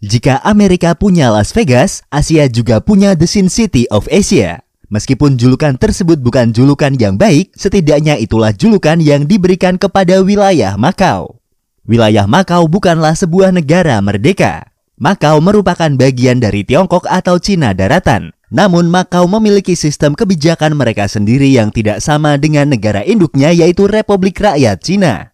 Jika Amerika punya Las Vegas, Asia juga punya The Sin City of Asia. Meskipun julukan tersebut bukan julukan yang baik, setidaknya itulah julukan yang diberikan kepada wilayah Makau. Wilayah Makau bukanlah sebuah negara merdeka. Makau merupakan bagian dari Tiongkok atau Cina daratan. Namun Makau memiliki sistem kebijakan mereka sendiri yang tidak sama dengan negara induknya yaitu Republik Rakyat Cina.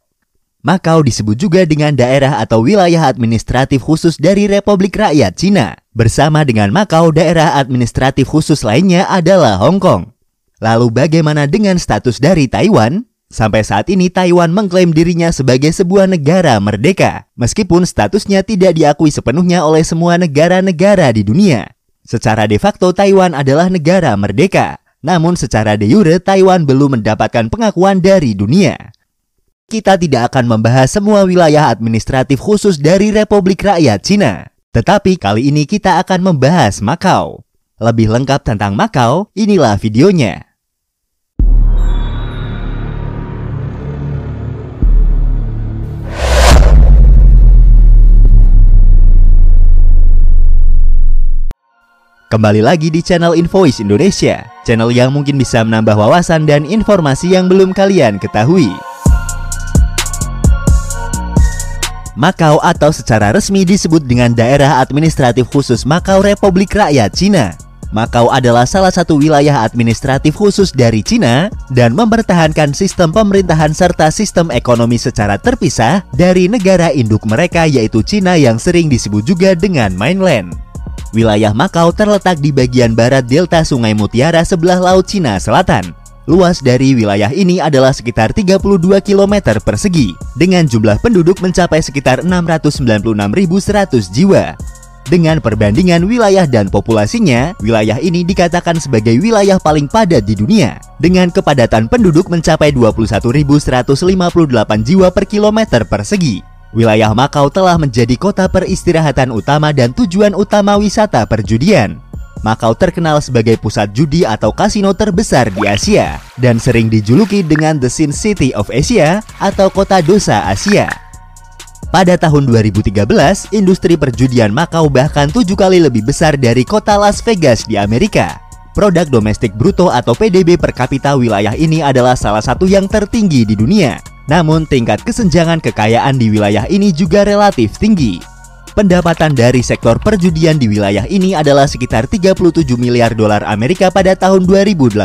Makau disebut juga dengan daerah atau wilayah administratif khusus dari Republik Rakyat Cina. Bersama dengan Makau, daerah administratif khusus lainnya adalah Hong Kong. Lalu bagaimana dengan status dari Taiwan? Sampai saat ini Taiwan mengklaim dirinya sebagai sebuah negara merdeka, meskipun statusnya tidak diakui sepenuhnya oleh semua negara-negara di dunia. Secara de facto Taiwan adalah negara merdeka, namun secara de jure Taiwan belum mendapatkan pengakuan dari dunia. Kita tidak akan membahas semua wilayah administratif khusus dari Republik Rakyat Cina. Tetapi kali ini kita akan membahas Makau. Lebih lengkap tentang Makau, inilah videonya. Kembali lagi di channel Invoice Indonesia, channel yang mungkin bisa menambah wawasan dan informasi yang belum kalian ketahui. Makau atau secara resmi disebut dengan Daerah Administratif Khusus Makau Republik Rakyat Cina. Makau adalah salah satu wilayah administratif khusus dari Cina dan mempertahankan sistem pemerintahan serta sistem ekonomi secara terpisah dari negara induk mereka yaitu Cina yang sering disebut juga dengan mainland. Wilayah Makau terletak di bagian barat delta Sungai Mutiara sebelah Laut Cina Selatan Luas dari wilayah ini adalah sekitar 32 km persegi, dengan jumlah penduduk mencapai sekitar 696.100 jiwa. Dengan perbandingan wilayah dan populasinya, wilayah ini dikatakan sebagai wilayah paling padat di dunia, dengan kepadatan penduduk mencapai 21.158 jiwa per kilometer persegi. Wilayah Makau telah menjadi kota peristirahatan utama dan tujuan utama wisata perjudian. Makau terkenal sebagai pusat judi atau kasino terbesar di Asia dan sering dijuluki dengan The Sin City of Asia atau kota dosa Asia. Pada tahun 2013, industri perjudian Makau bahkan tujuh kali lebih besar dari kota Las Vegas di Amerika. Produk domestik bruto atau PDB per kapita wilayah ini adalah salah satu yang tertinggi di dunia. Namun tingkat kesenjangan kekayaan di wilayah ini juga relatif tinggi. Pendapatan dari sektor perjudian di wilayah ini adalah sekitar 37 miliar dolar Amerika pada tahun 2018.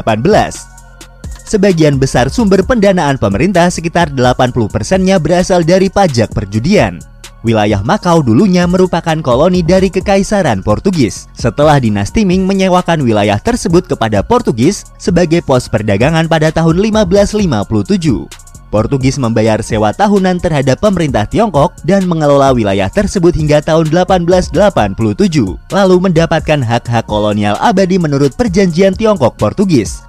Sebagian besar sumber pendanaan pemerintah sekitar 80 persennya berasal dari pajak perjudian. Wilayah Makau dulunya merupakan koloni dari Kekaisaran Portugis. Setelah dinasti Ming menyewakan wilayah tersebut kepada Portugis sebagai pos perdagangan pada tahun 1557. Portugis membayar sewa tahunan terhadap pemerintah Tiongkok dan mengelola wilayah tersebut hingga tahun 1887, lalu mendapatkan hak-hak kolonial abadi menurut perjanjian Tiongkok-Portugis.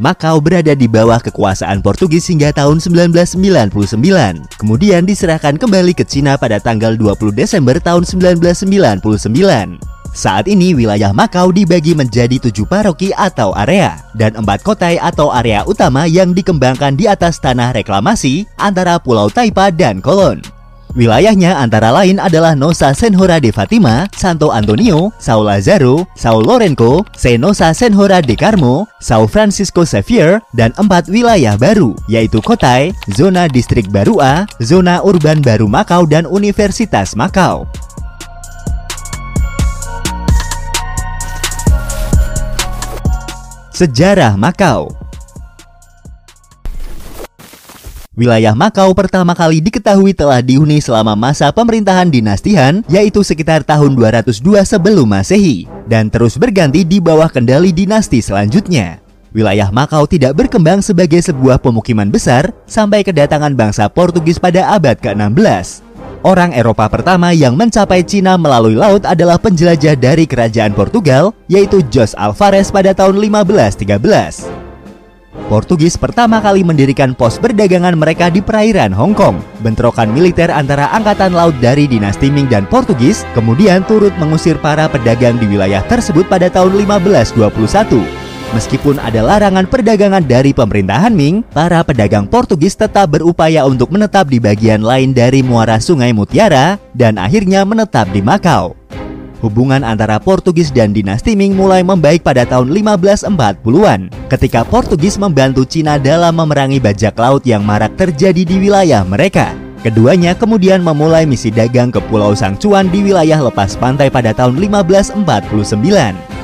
Makau berada di bawah kekuasaan Portugis hingga tahun 1999, kemudian diserahkan kembali ke Cina pada tanggal 20 Desember tahun 1999. Saat ini wilayah Makau dibagi menjadi tujuh paroki atau area dan empat kota atau area utama yang dikembangkan di atas tanah reklamasi antara Pulau Taipa dan Kolon. Wilayahnya antara lain adalah Nosa Senhora de Fatima, Santo Antonio, Sao Lazaro, Sao Lorenco, Senosa Senhora de Carmo, Sao Francisco Xavier, dan empat wilayah baru, yaitu Kotai, Zona Distrik Baru A, Zona Urban Baru Makau, dan Universitas Makau. Sejarah Makau Wilayah Makau pertama kali diketahui telah dihuni selama masa pemerintahan dinasti Han, yaitu sekitar tahun 202 sebelum Masehi, dan terus berganti di bawah kendali dinasti selanjutnya. Wilayah Makau tidak berkembang sebagai sebuah pemukiman besar sampai kedatangan bangsa Portugis pada abad ke-16. Orang Eropa pertama yang mencapai Cina melalui laut adalah penjelajah dari kerajaan Portugal, yaitu Jos Alvarez pada tahun 1513. Portugis pertama kali mendirikan pos perdagangan mereka di perairan Hong Kong. Bentrokan militer antara angkatan laut dari dinasti Ming dan Portugis kemudian turut mengusir para pedagang di wilayah tersebut pada tahun 1521. Meskipun ada larangan perdagangan dari pemerintahan Ming, para pedagang Portugis tetap berupaya untuk menetap di bagian lain dari muara Sungai Mutiara dan akhirnya menetap di Makau. Hubungan antara Portugis dan dinasti Ming mulai membaik pada tahun 1540-an ketika Portugis membantu Cina dalam memerangi bajak laut yang marak terjadi di wilayah mereka. Keduanya kemudian memulai misi dagang ke Pulau Sangcuan di wilayah lepas pantai pada tahun 1549.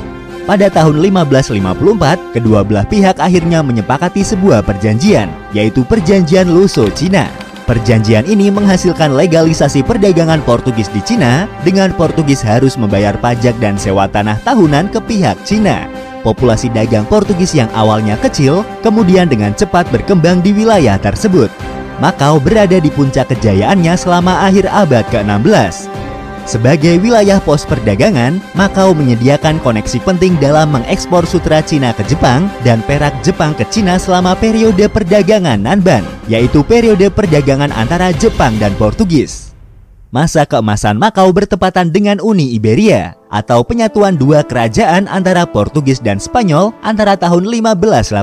Pada tahun 1554, kedua belah pihak akhirnya menyepakati sebuah perjanjian, yaitu Perjanjian Luso Cina. Perjanjian ini menghasilkan legalisasi perdagangan Portugis di Cina dengan Portugis harus membayar pajak dan sewa tanah tahunan ke pihak Cina. Populasi dagang Portugis yang awalnya kecil kemudian dengan cepat berkembang di wilayah tersebut. Makau berada di puncak kejayaannya selama akhir abad ke-16. Sebagai wilayah pos perdagangan, Makau menyediakan koneksi penting dalam mengekspor sutra Cina ke Jepang dan perak Jepang ke Cina selama periode perdagangan Nanban, yaitu periode perdagangan antara Jepang dan Portugis. Masa keemasan Makau bertepatan dengan Uni Iberia atau penyatuan dua kerajaan antara Portugis dan Spanyol antara tahun 1580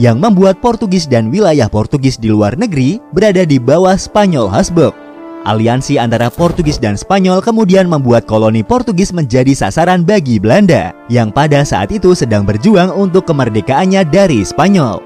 yang membuat Portugis dan wilayah Portugis di luar negeri berada di bawah Spanyol Habsburg. Aliansi antara Portugis dan Spanyol kemudian membuat koloni Portugis menjadi sasaran bagi Belanda yang pada saat itu sedang berjuang untuk kemerdekaannya dari Spanyol.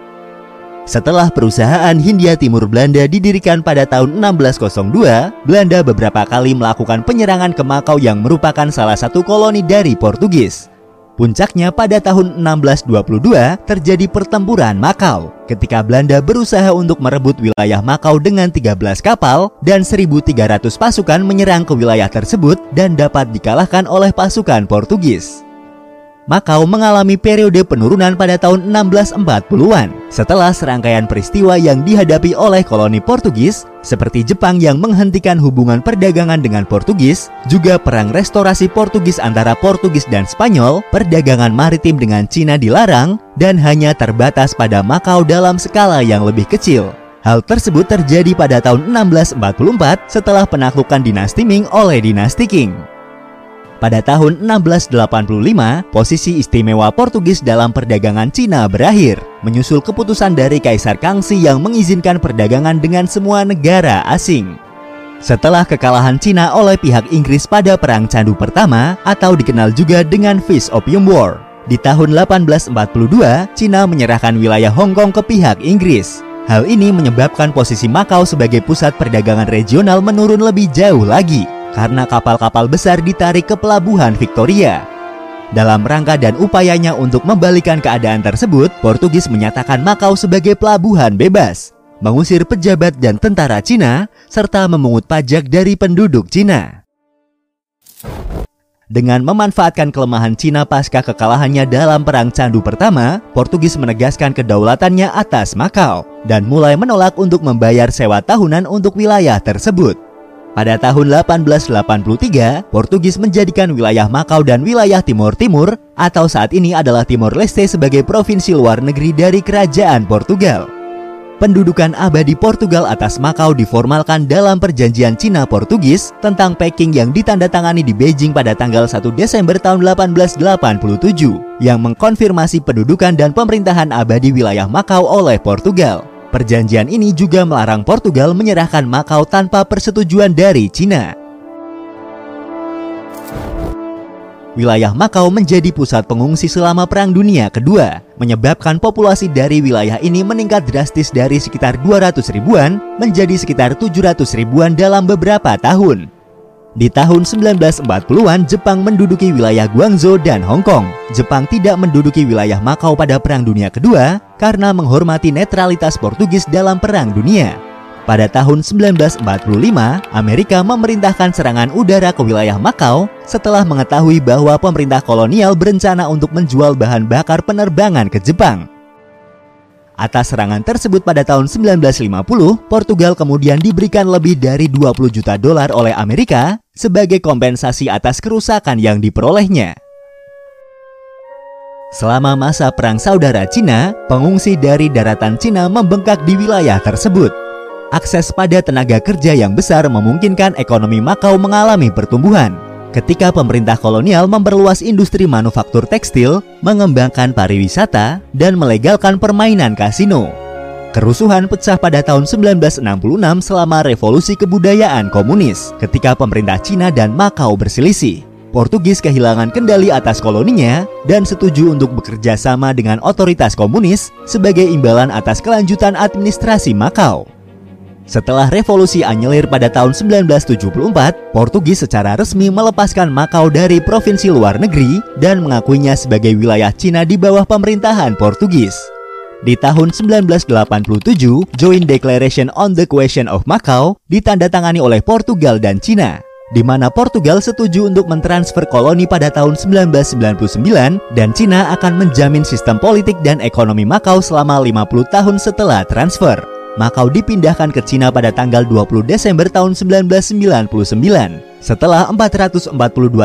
Setelah perusahaan Hindia Timur Belanda didirikan pada tahun 1602, Belanda beberapa kali melakukan penyerangan ke Makau yang merupakan salah satu koloni dari Portugis. Puncaknya pada tahun 1622 terjadi pertempuran Makau ketika Belanda berusaha untuk merebut wilayah Makau dengan 13 kapal dan 1.300 pasukan menyerang ke wilayah tersebut dan dapat dikalahkan oleh pasukan Portugis. Makau mengalami periode penurunan pada tahun 1640-an setelah serangkaian peristiwa yang dihadapi oleh koloni Portugis seperti Jepang yang menghentikan hubungan perdagangan dengan Portugis, juga perang restorasi Portugis antara Portugis dan Spanyol, perdagangan maritim dengan Cina dilarang, dan hanya terbatas pada Makau dalam skala yang lebih kecil. Hal tersebut terjadi pada tahun 1644 setelah penaklukan dinasti Ming oleh dinasti Qing. Pada tahun 1685, posisi istimewa Portugis dalam perdagangan Cina berakhir, menyusul keputusan dari Kaisar Kangxi yang mengizinkan perdagangan dengan semua negara asing. Setelah kekalahan Cina oleh pihak Inggris pada Perang Candu Pertama atau dikenal juga dengan Fish Opium War, di tahun 1842, Cina menyerahkan wilayah Hong Kong ke pihak Inggris. Hal ini menyebabkan posisi Makau sebagai pusat perdagangan regional menurun lebih jauh lagi karena kapal-kapal besar ditarik ke pelabuhan Victoria. Dalam rangka dan upayanya untuk membalikan keadaan tersebut, Portugis menyatakan Makau sebagai pelabuhan bebas, mengusir pejabat dan tentara Cina, serta memungut pajak dari penduduk Cina. Dengan memanfaatkan kelemahan Cina pasca kekalahannya dalam Perang Candu Pertama, Portugis menegaskan kedaulatannya atas Makau dan mulai menolak untuk membayar sewa tahunan untuk wilayah tersebut. Pada tahun 1883, Portugis menjadikan wilayah Makau dan wilayah Timur Timur atau saat ini adalah Timor Leste sebagai provinsi luar negeri dari Kerajaan Portugal. Pendudukan abadi Portugal atas Makau diformalkan dalam perjanjian Cina-Portugis tentang Peking yang ditandatangani di Beijing pada tanggal 1 Desember tahun 1887 yang mengkonfirmasi pendudukan dan pemerintahan abadi wilayah Makau oleh Portugal. Perjanjian ini juga melarang Portugal menyerahkan Makau tanpa persetujuan dari Cina. Wilayah Makau menjadi pusat pengungsi selama Perang Dunia Kedua, menyebabkan populasi dari wilayah ini meningkat drastis dari sekitar 200 ribuan menjadi sekitar 700 ribuan dalam beberapa tahun. Di tahun 1940-an, Jepang menduduki wilayah Guangzhou dan Hong Kong. Jepang tidak menduduki wilayah Makau pada Perang Dunia Kedua karena menghormati netralitas Portugis dalam Perang Dunia. Pada tahun 1945, Amerika memerintahkan serangan udara ke wilayah Makau setelah mengetahui bahwa pemerintah kolonial berencana untuk menjual bahan bakar penerbangan ke Jepang. Atas serangan tersebut pada tahun 1950, Portugal kemudian diberikan lebih dari 20 juta dolar oleh Amerika sebagai kompensasi atas kerusakan yang diperolehnya. Selama masa Perang Saudara Cina, pengungsi dari daratan Cina membengkak di wilayah tersebut. Akses pada tenaga kerja yang besar memungkinkan ekonomi Makau mengalami pertumbuhan. ketika pemerintah kolonial memperluas industri manufaktur tekstil, mengembangkan pariwisata, dan melegalkan permainan kasino. Kerusuhan pecah pada tahun 1966 selama revolusi kebudayaan komunis ketika pemerintah Cina dan Makau berselisih. Portugis kehilangan kendali atas koloninya dan setuju untuk bekerja sama dengan otoritas komunis sebagai imbalan atas kelanjutan administrasi Makau. Setelah revolusi anyelir pada tahun 1974, Portugis secara resmi melepaskan Makau dari provinsi luar negeri dan mengakuinya sebagai wilayah Cina di bawah pemerintahan Portugis. Di tahun 1987, Joint Declaration on the Question of Macau ditandatangani oleh Portugal dan Cina, di mana Portugal setuju untuk mentransfer koloni pada tahun 1999 dan Cina akan menjamin sistem politik dan ekonomi Macau selama 50 tahun setelah transfer. Makau dipindahkan ke Cina pada tanggal 20 Desember tahun 1999 setelah 442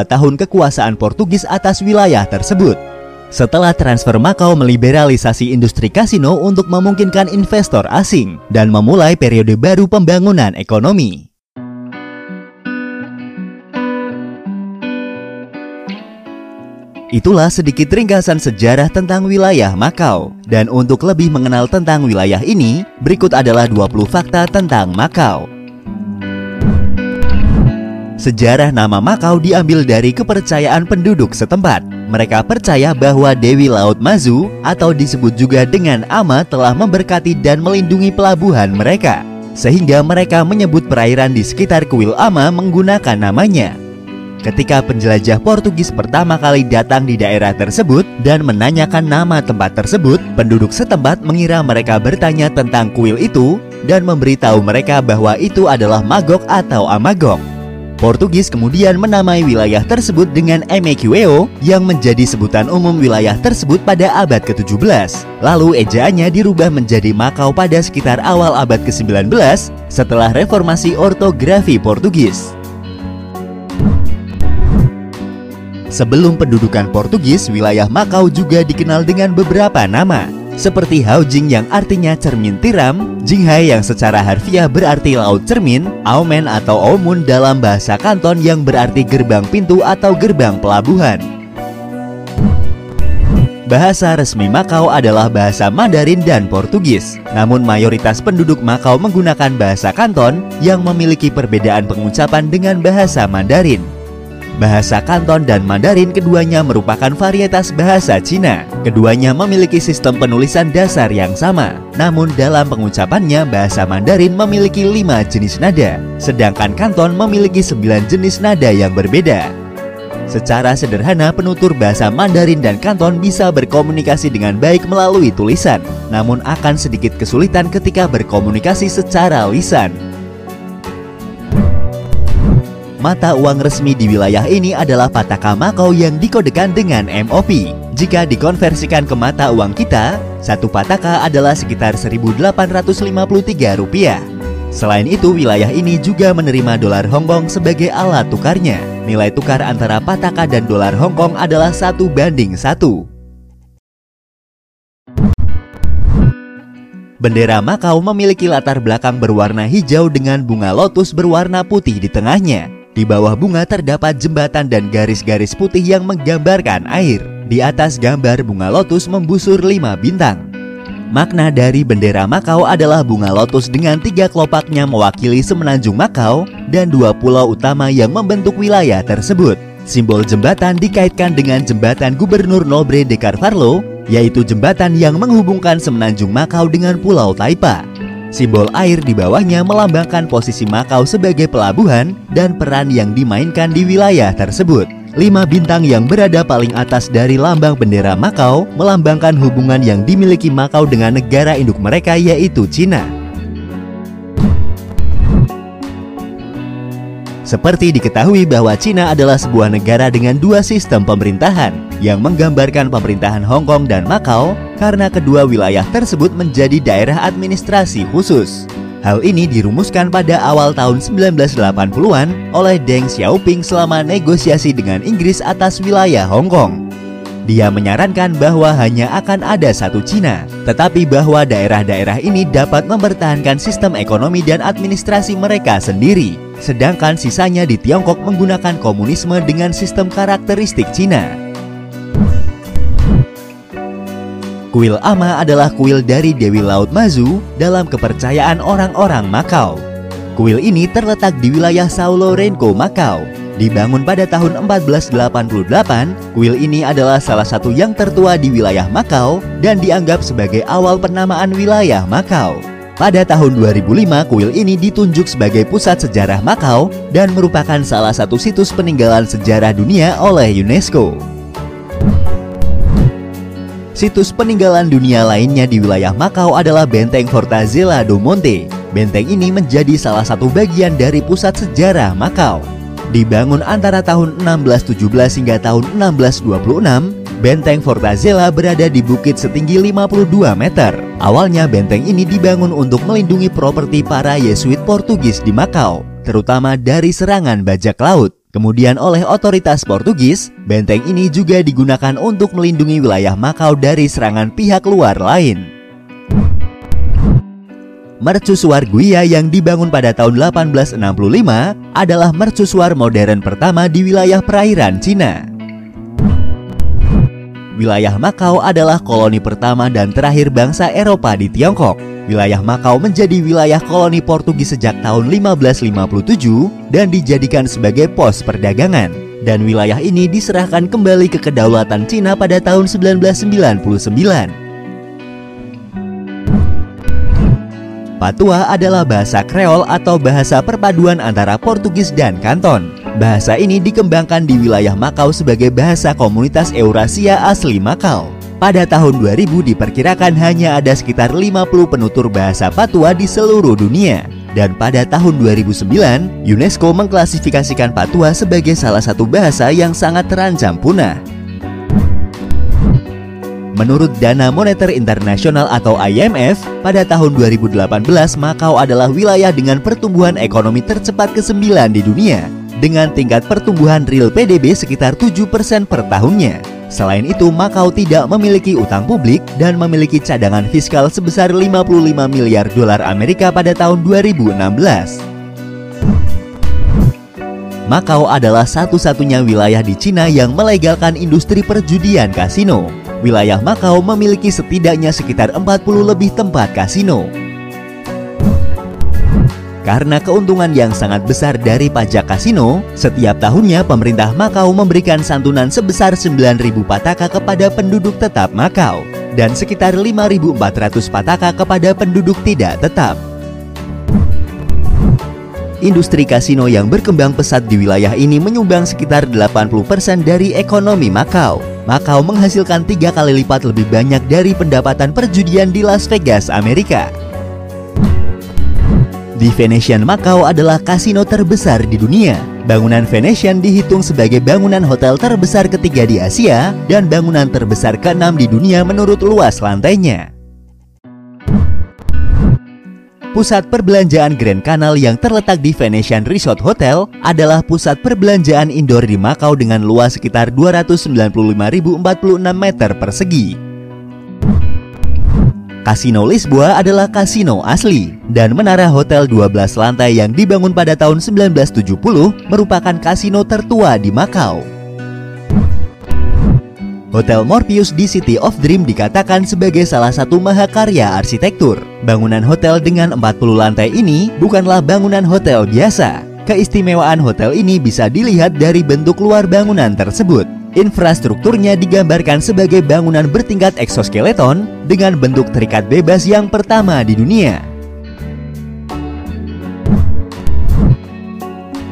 tahun kekuasaan Portugis atas wilayah tersebut. Setelah transfer Makau meliberalisasi industri kasino untuk memungkinkan investor asing dan memulai periode baru pembangunan ekonomi. Itulah sedikit ringkasan sejarah tentang wilayah Makau. Dan untuk lebih mengenal tentang wilayah ini, berikut adalah 20 fakta tentang Makau. Sejarah nama Makau diambil dari kepercayaan penduduk setempat. Mereka percaya bahwa Dewi Laut Mazu atau disebut juga dengan Ama telah memberkati dan melindungi pelabuhan mereka. Sehingga mereka menyebut perairan di sekitar kuil Ama menggunakan namanya. Ketika penjelajah Portugis pertama kali datang di daerah tersebut dan menanyakan nama tempat tersebut, penduduk setempat mengira mereka bertanya tentang kuil itu dan memberitahu mereka bahwa itu adalah Magog atau Amagog. Portugis kemudian menamai wilayah tersebut dengan Emequeo yang menjadi sebutan umum wilayah tersebut pada abad ke-17. Lalu ejaannya dirubah menjadi Macau pada sekitar awal abad ke-19 setelah reformasi ortografi Portugis. Sebelum pendudukan Portugis, wilayah Makau juga dikenal dengan beberapa nama, seperti Haujing yang artinya cermin tiram, Jinghai yang secara harfiah berarti laut cermin, Aumen atau Omun dalam bahasa Kanton yang berarti gerbang pintu atau gerbang pelabuhan. Bahasa resmi Makau adalah bahasa Mandarin dan Portugis. Namun mayoritas penduduk Makau menggunakan bahasa Kanton yang memiliki perbedaan pengucapan dengan bahasa Mandarin. Bahasa Kanton dan Mandarin keduanya merupakan varietas bahasa Cina. Keduanya memiliki sistem penulisan dasar yang sama. Namun dalam pengucapannya bahasa Mandarin memiliki lima jenis nada, sedangkan Kanton memiliki sembilan jenis nada yang berbeda. Secara sederhana, penutur bahasa Mandarin dan Kanton bisa berkomunikasi dengan baik melalui tulisan, namun akan sedikit kesulitan ketika berkomunikasi secara lisan. Mata uang resmi di wilayah ini adalah Pataka Makau yang dikodekan dengan MOP. Jika dikonversikan ke mata uang kita, satu pataka adalah sekitar 1.853 rupiah. Selain itu, wilayah ini juga menerima dolar Hongkong sebagai alat tukarnya. Nilai tukar antara pataka dan dolar Hongkong adalah satu banding satu. Bendera Makau memiliki latar belakang berwarna hijau dengan bunga lotus berwarna putih di tengahnya. Di bawah bunga terdapat jembatan dan garis-garis putih yang menggambarkan air. Di atas gambar bunga lotus membusur lima bintang. Makna dari bendera Makau adalah bunga lotus dengan tiga kelopaknya mewakili semenanjung Makau dan dua pulau utama yang membentuk wilayah tersebut. Simbol jembatan dikaitkan dengan jembatan Gubernur Nobre de Carvalho, yaitu jembatan yang menghubungkan semenanjung Makau dengan Pulau Taipa. Simbol air di bawahnya melambangkan posisi Makau sebagai pelabuhan dan peran yang dimainkan di wilayah tersebut. Lima bintang yang berada paling atas dari lambang bendera Makau melambangkan hubungan yang dimiliki Makau dengan negara induk mereka yaitu Cina. Seperti diketahui bahwa Cina adalah sebuah negara dengan dua sistem pemerintahan yang menggambarkan pemerintahan Hong Kong dan Macau karena kedua wilayah tersebut menjadi daerah administrasi khusus. Hal ini dirumuskan pada awal tahun 1980-an oleh Deng Xiaoping selama negosiasi dengan Inggris atas wilayah Hong Kong. Dia menyarankan bahwa hanya akan ada satu Cina, tetapi bahwa daerah-daerah ini dapat mempertahankan sistem ekonomi dan administrasi mereka sendiri, sedangkan sisanya di Tiongkok menggunakan komunisme dengan sistem karakteristik Cina. Kuil Ama adalah kuil dari Dewi Laut Mazu dalam kepercayaan orang-orang Makau. Kuil ini terletak di wilayah Sao Lourenco, Makau, Dibangun pada tahun 1488, kuil ini adalah salah satu yang tertua di wilayah Makau dan dianggap sebagai awal penamaan wilayah Makau. Pada tahun 2005, kuil ini ditunjuk sebagai pusat sejarah Makau dan merupakan salah satu situs peninggalan sejarah dunia oleh UNESCO. Situs peninggalan dunia lainnya di wilayah Makau adalah Benteng Fortaleza do Monte. Benteng ini menjadi salah satu bagian dari pusat sejarah Makau. Dibangun antara tahun 1617 hingga tahun 1626, Benteng Fortaleza berada di bukit setinggi 52 meter. Awalnya benteng ini dibangun untuk melindungi properti para Yesuit Portugis di Makau, terutama dari serangan bajak laut. Kemudian oleh otoritas Portugis, benteng ini juga digunakan untuk melindungi wilayah Makau dari serangan pihak luar lain. Mercusuar Guia yang dibangun pada tahun 1865 adalah mercusuar modern pertama di wilayah perairan Cina. Wilayah Makau adalah koloni pertama dan terakhir bangsa Eropa di Tiongkok. Wilayah Makau menjadi wilayah koloni Portugis sejak tahun 1557 dan dijadikan sebagai pos perdagangan. Dan wilayah ini diserahkan kembali ke kedaulatan Cina pada tahun 1999. Patua adalah bahasa Kreol atau bahasa perpaduan antara Portugis dan Kanton. Bahasa ini dikembangkan di wilayah Makau sebagai bahasa komunitas Eurasia asli Makau. Pada tahun 2000 diperkirakan hanya ada sekitar 50 penutur bahasa Patua di seluruh dunia. Dan pada tahun 2009, UNESCO mengklasifikasikan Patua sebagai salah satu bahasa yang sangat terancam punah. Menurut Dana Moneter Internasional atau IMF, pada tahun 2018 Makau adalah wilayah dengan pertumbuhan ekonomi tercepat ke-9 di dunia dengan tingkat pertumbuhan real PDB sekitar 7% per tahunnya. Selain itu, Makau tidak memiliki utang publik dan memiliki cadangan fiskal sebesar 55 miliar dolar Amerika pada tahun 2016. Makau adalah satu-satunya wilayah di Cina yang melegalkan industri perjudian kasino wilayah Makau memiliki setidaknya sekitar 40 lebih tempat kasino. Karena keuntungan yang sangat besar dari pajak kasino, setiap tahunnya pemerintah Makau memberikan santunan sebesar 9.000 pataka kepada penduduk tetap Makau dan sekitar 5.400 pataka kepada penduduk tidak tetap. Industri kasino yang berkembang pesat di wilayah ini menyumbang sekitar 80% dari ekonomi Makau. Makau menghasilkan tiga kali lipat lebih banyak dari pendapatan perjudian di Las Vegas, Amerika. Di Venetian Macau adalah kasino terbesar di dunia. Bangunan Venetian dihitung sebagai bangunan hotel terbesar ketiga di Asia dan bangunan terbesar keenam di dunia menurut luas lantainya. Pusat perbelanjaan Grand Canal yang terletak di Venetian Resort Hotel adalah pusat perbelanjaan indoor di Makau dengan luas sekitar 295.046 meter persegi. Kasino Lisboa adalah kasino asli dan menara hotel 12 lantai yang dibangun pada tahun 1970 merupakan kasino tertua di Makau. Hotel Morpheus di City of Dream dikatakan sebagai salah satu mahakarya arsitektur. Bangunan hotel dengan 40 lantai ini bukanlah bangunan hotel biasa. Keistimewaan hotel ini bisa dilihat dari bentuk luar bangunan tersebut. Infrastrukturnya digambarkan sebagai bangunan bertingkat eksoskeleton dengan bentuk terikat bebas yang pertama di dunia.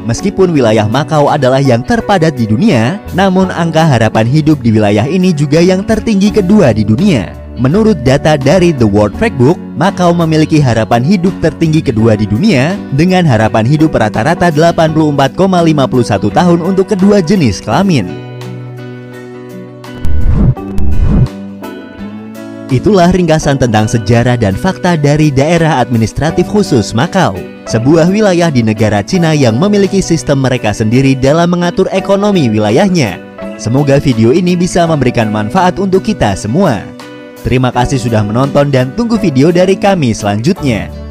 Meskipun wilayah Makau adalah yang terpadat di dunia, namun angka harapan hidup di wilayah ini juga yang tertinggi kedua di dunia. Menurut data dari The World Factbook, Makau memiliki harapan hidup tertinggi kedua di dunia dengan harapan hidup rata-rata 84,51 tahun untuk kedua jenis kelamin. Itulah ringkasan tentang sejarah dan fakta dari daerah administratif khusus Makau sebuah wilayah di negara Cina yang memiliki sistem mereka sendiri dalam mengatur ekonomi wilayahnya. Semoga video ini bisa memberikan manfaat untuk kita semua. Terima kasih sudah menonton dan tunggu video dari kami selanjutnya.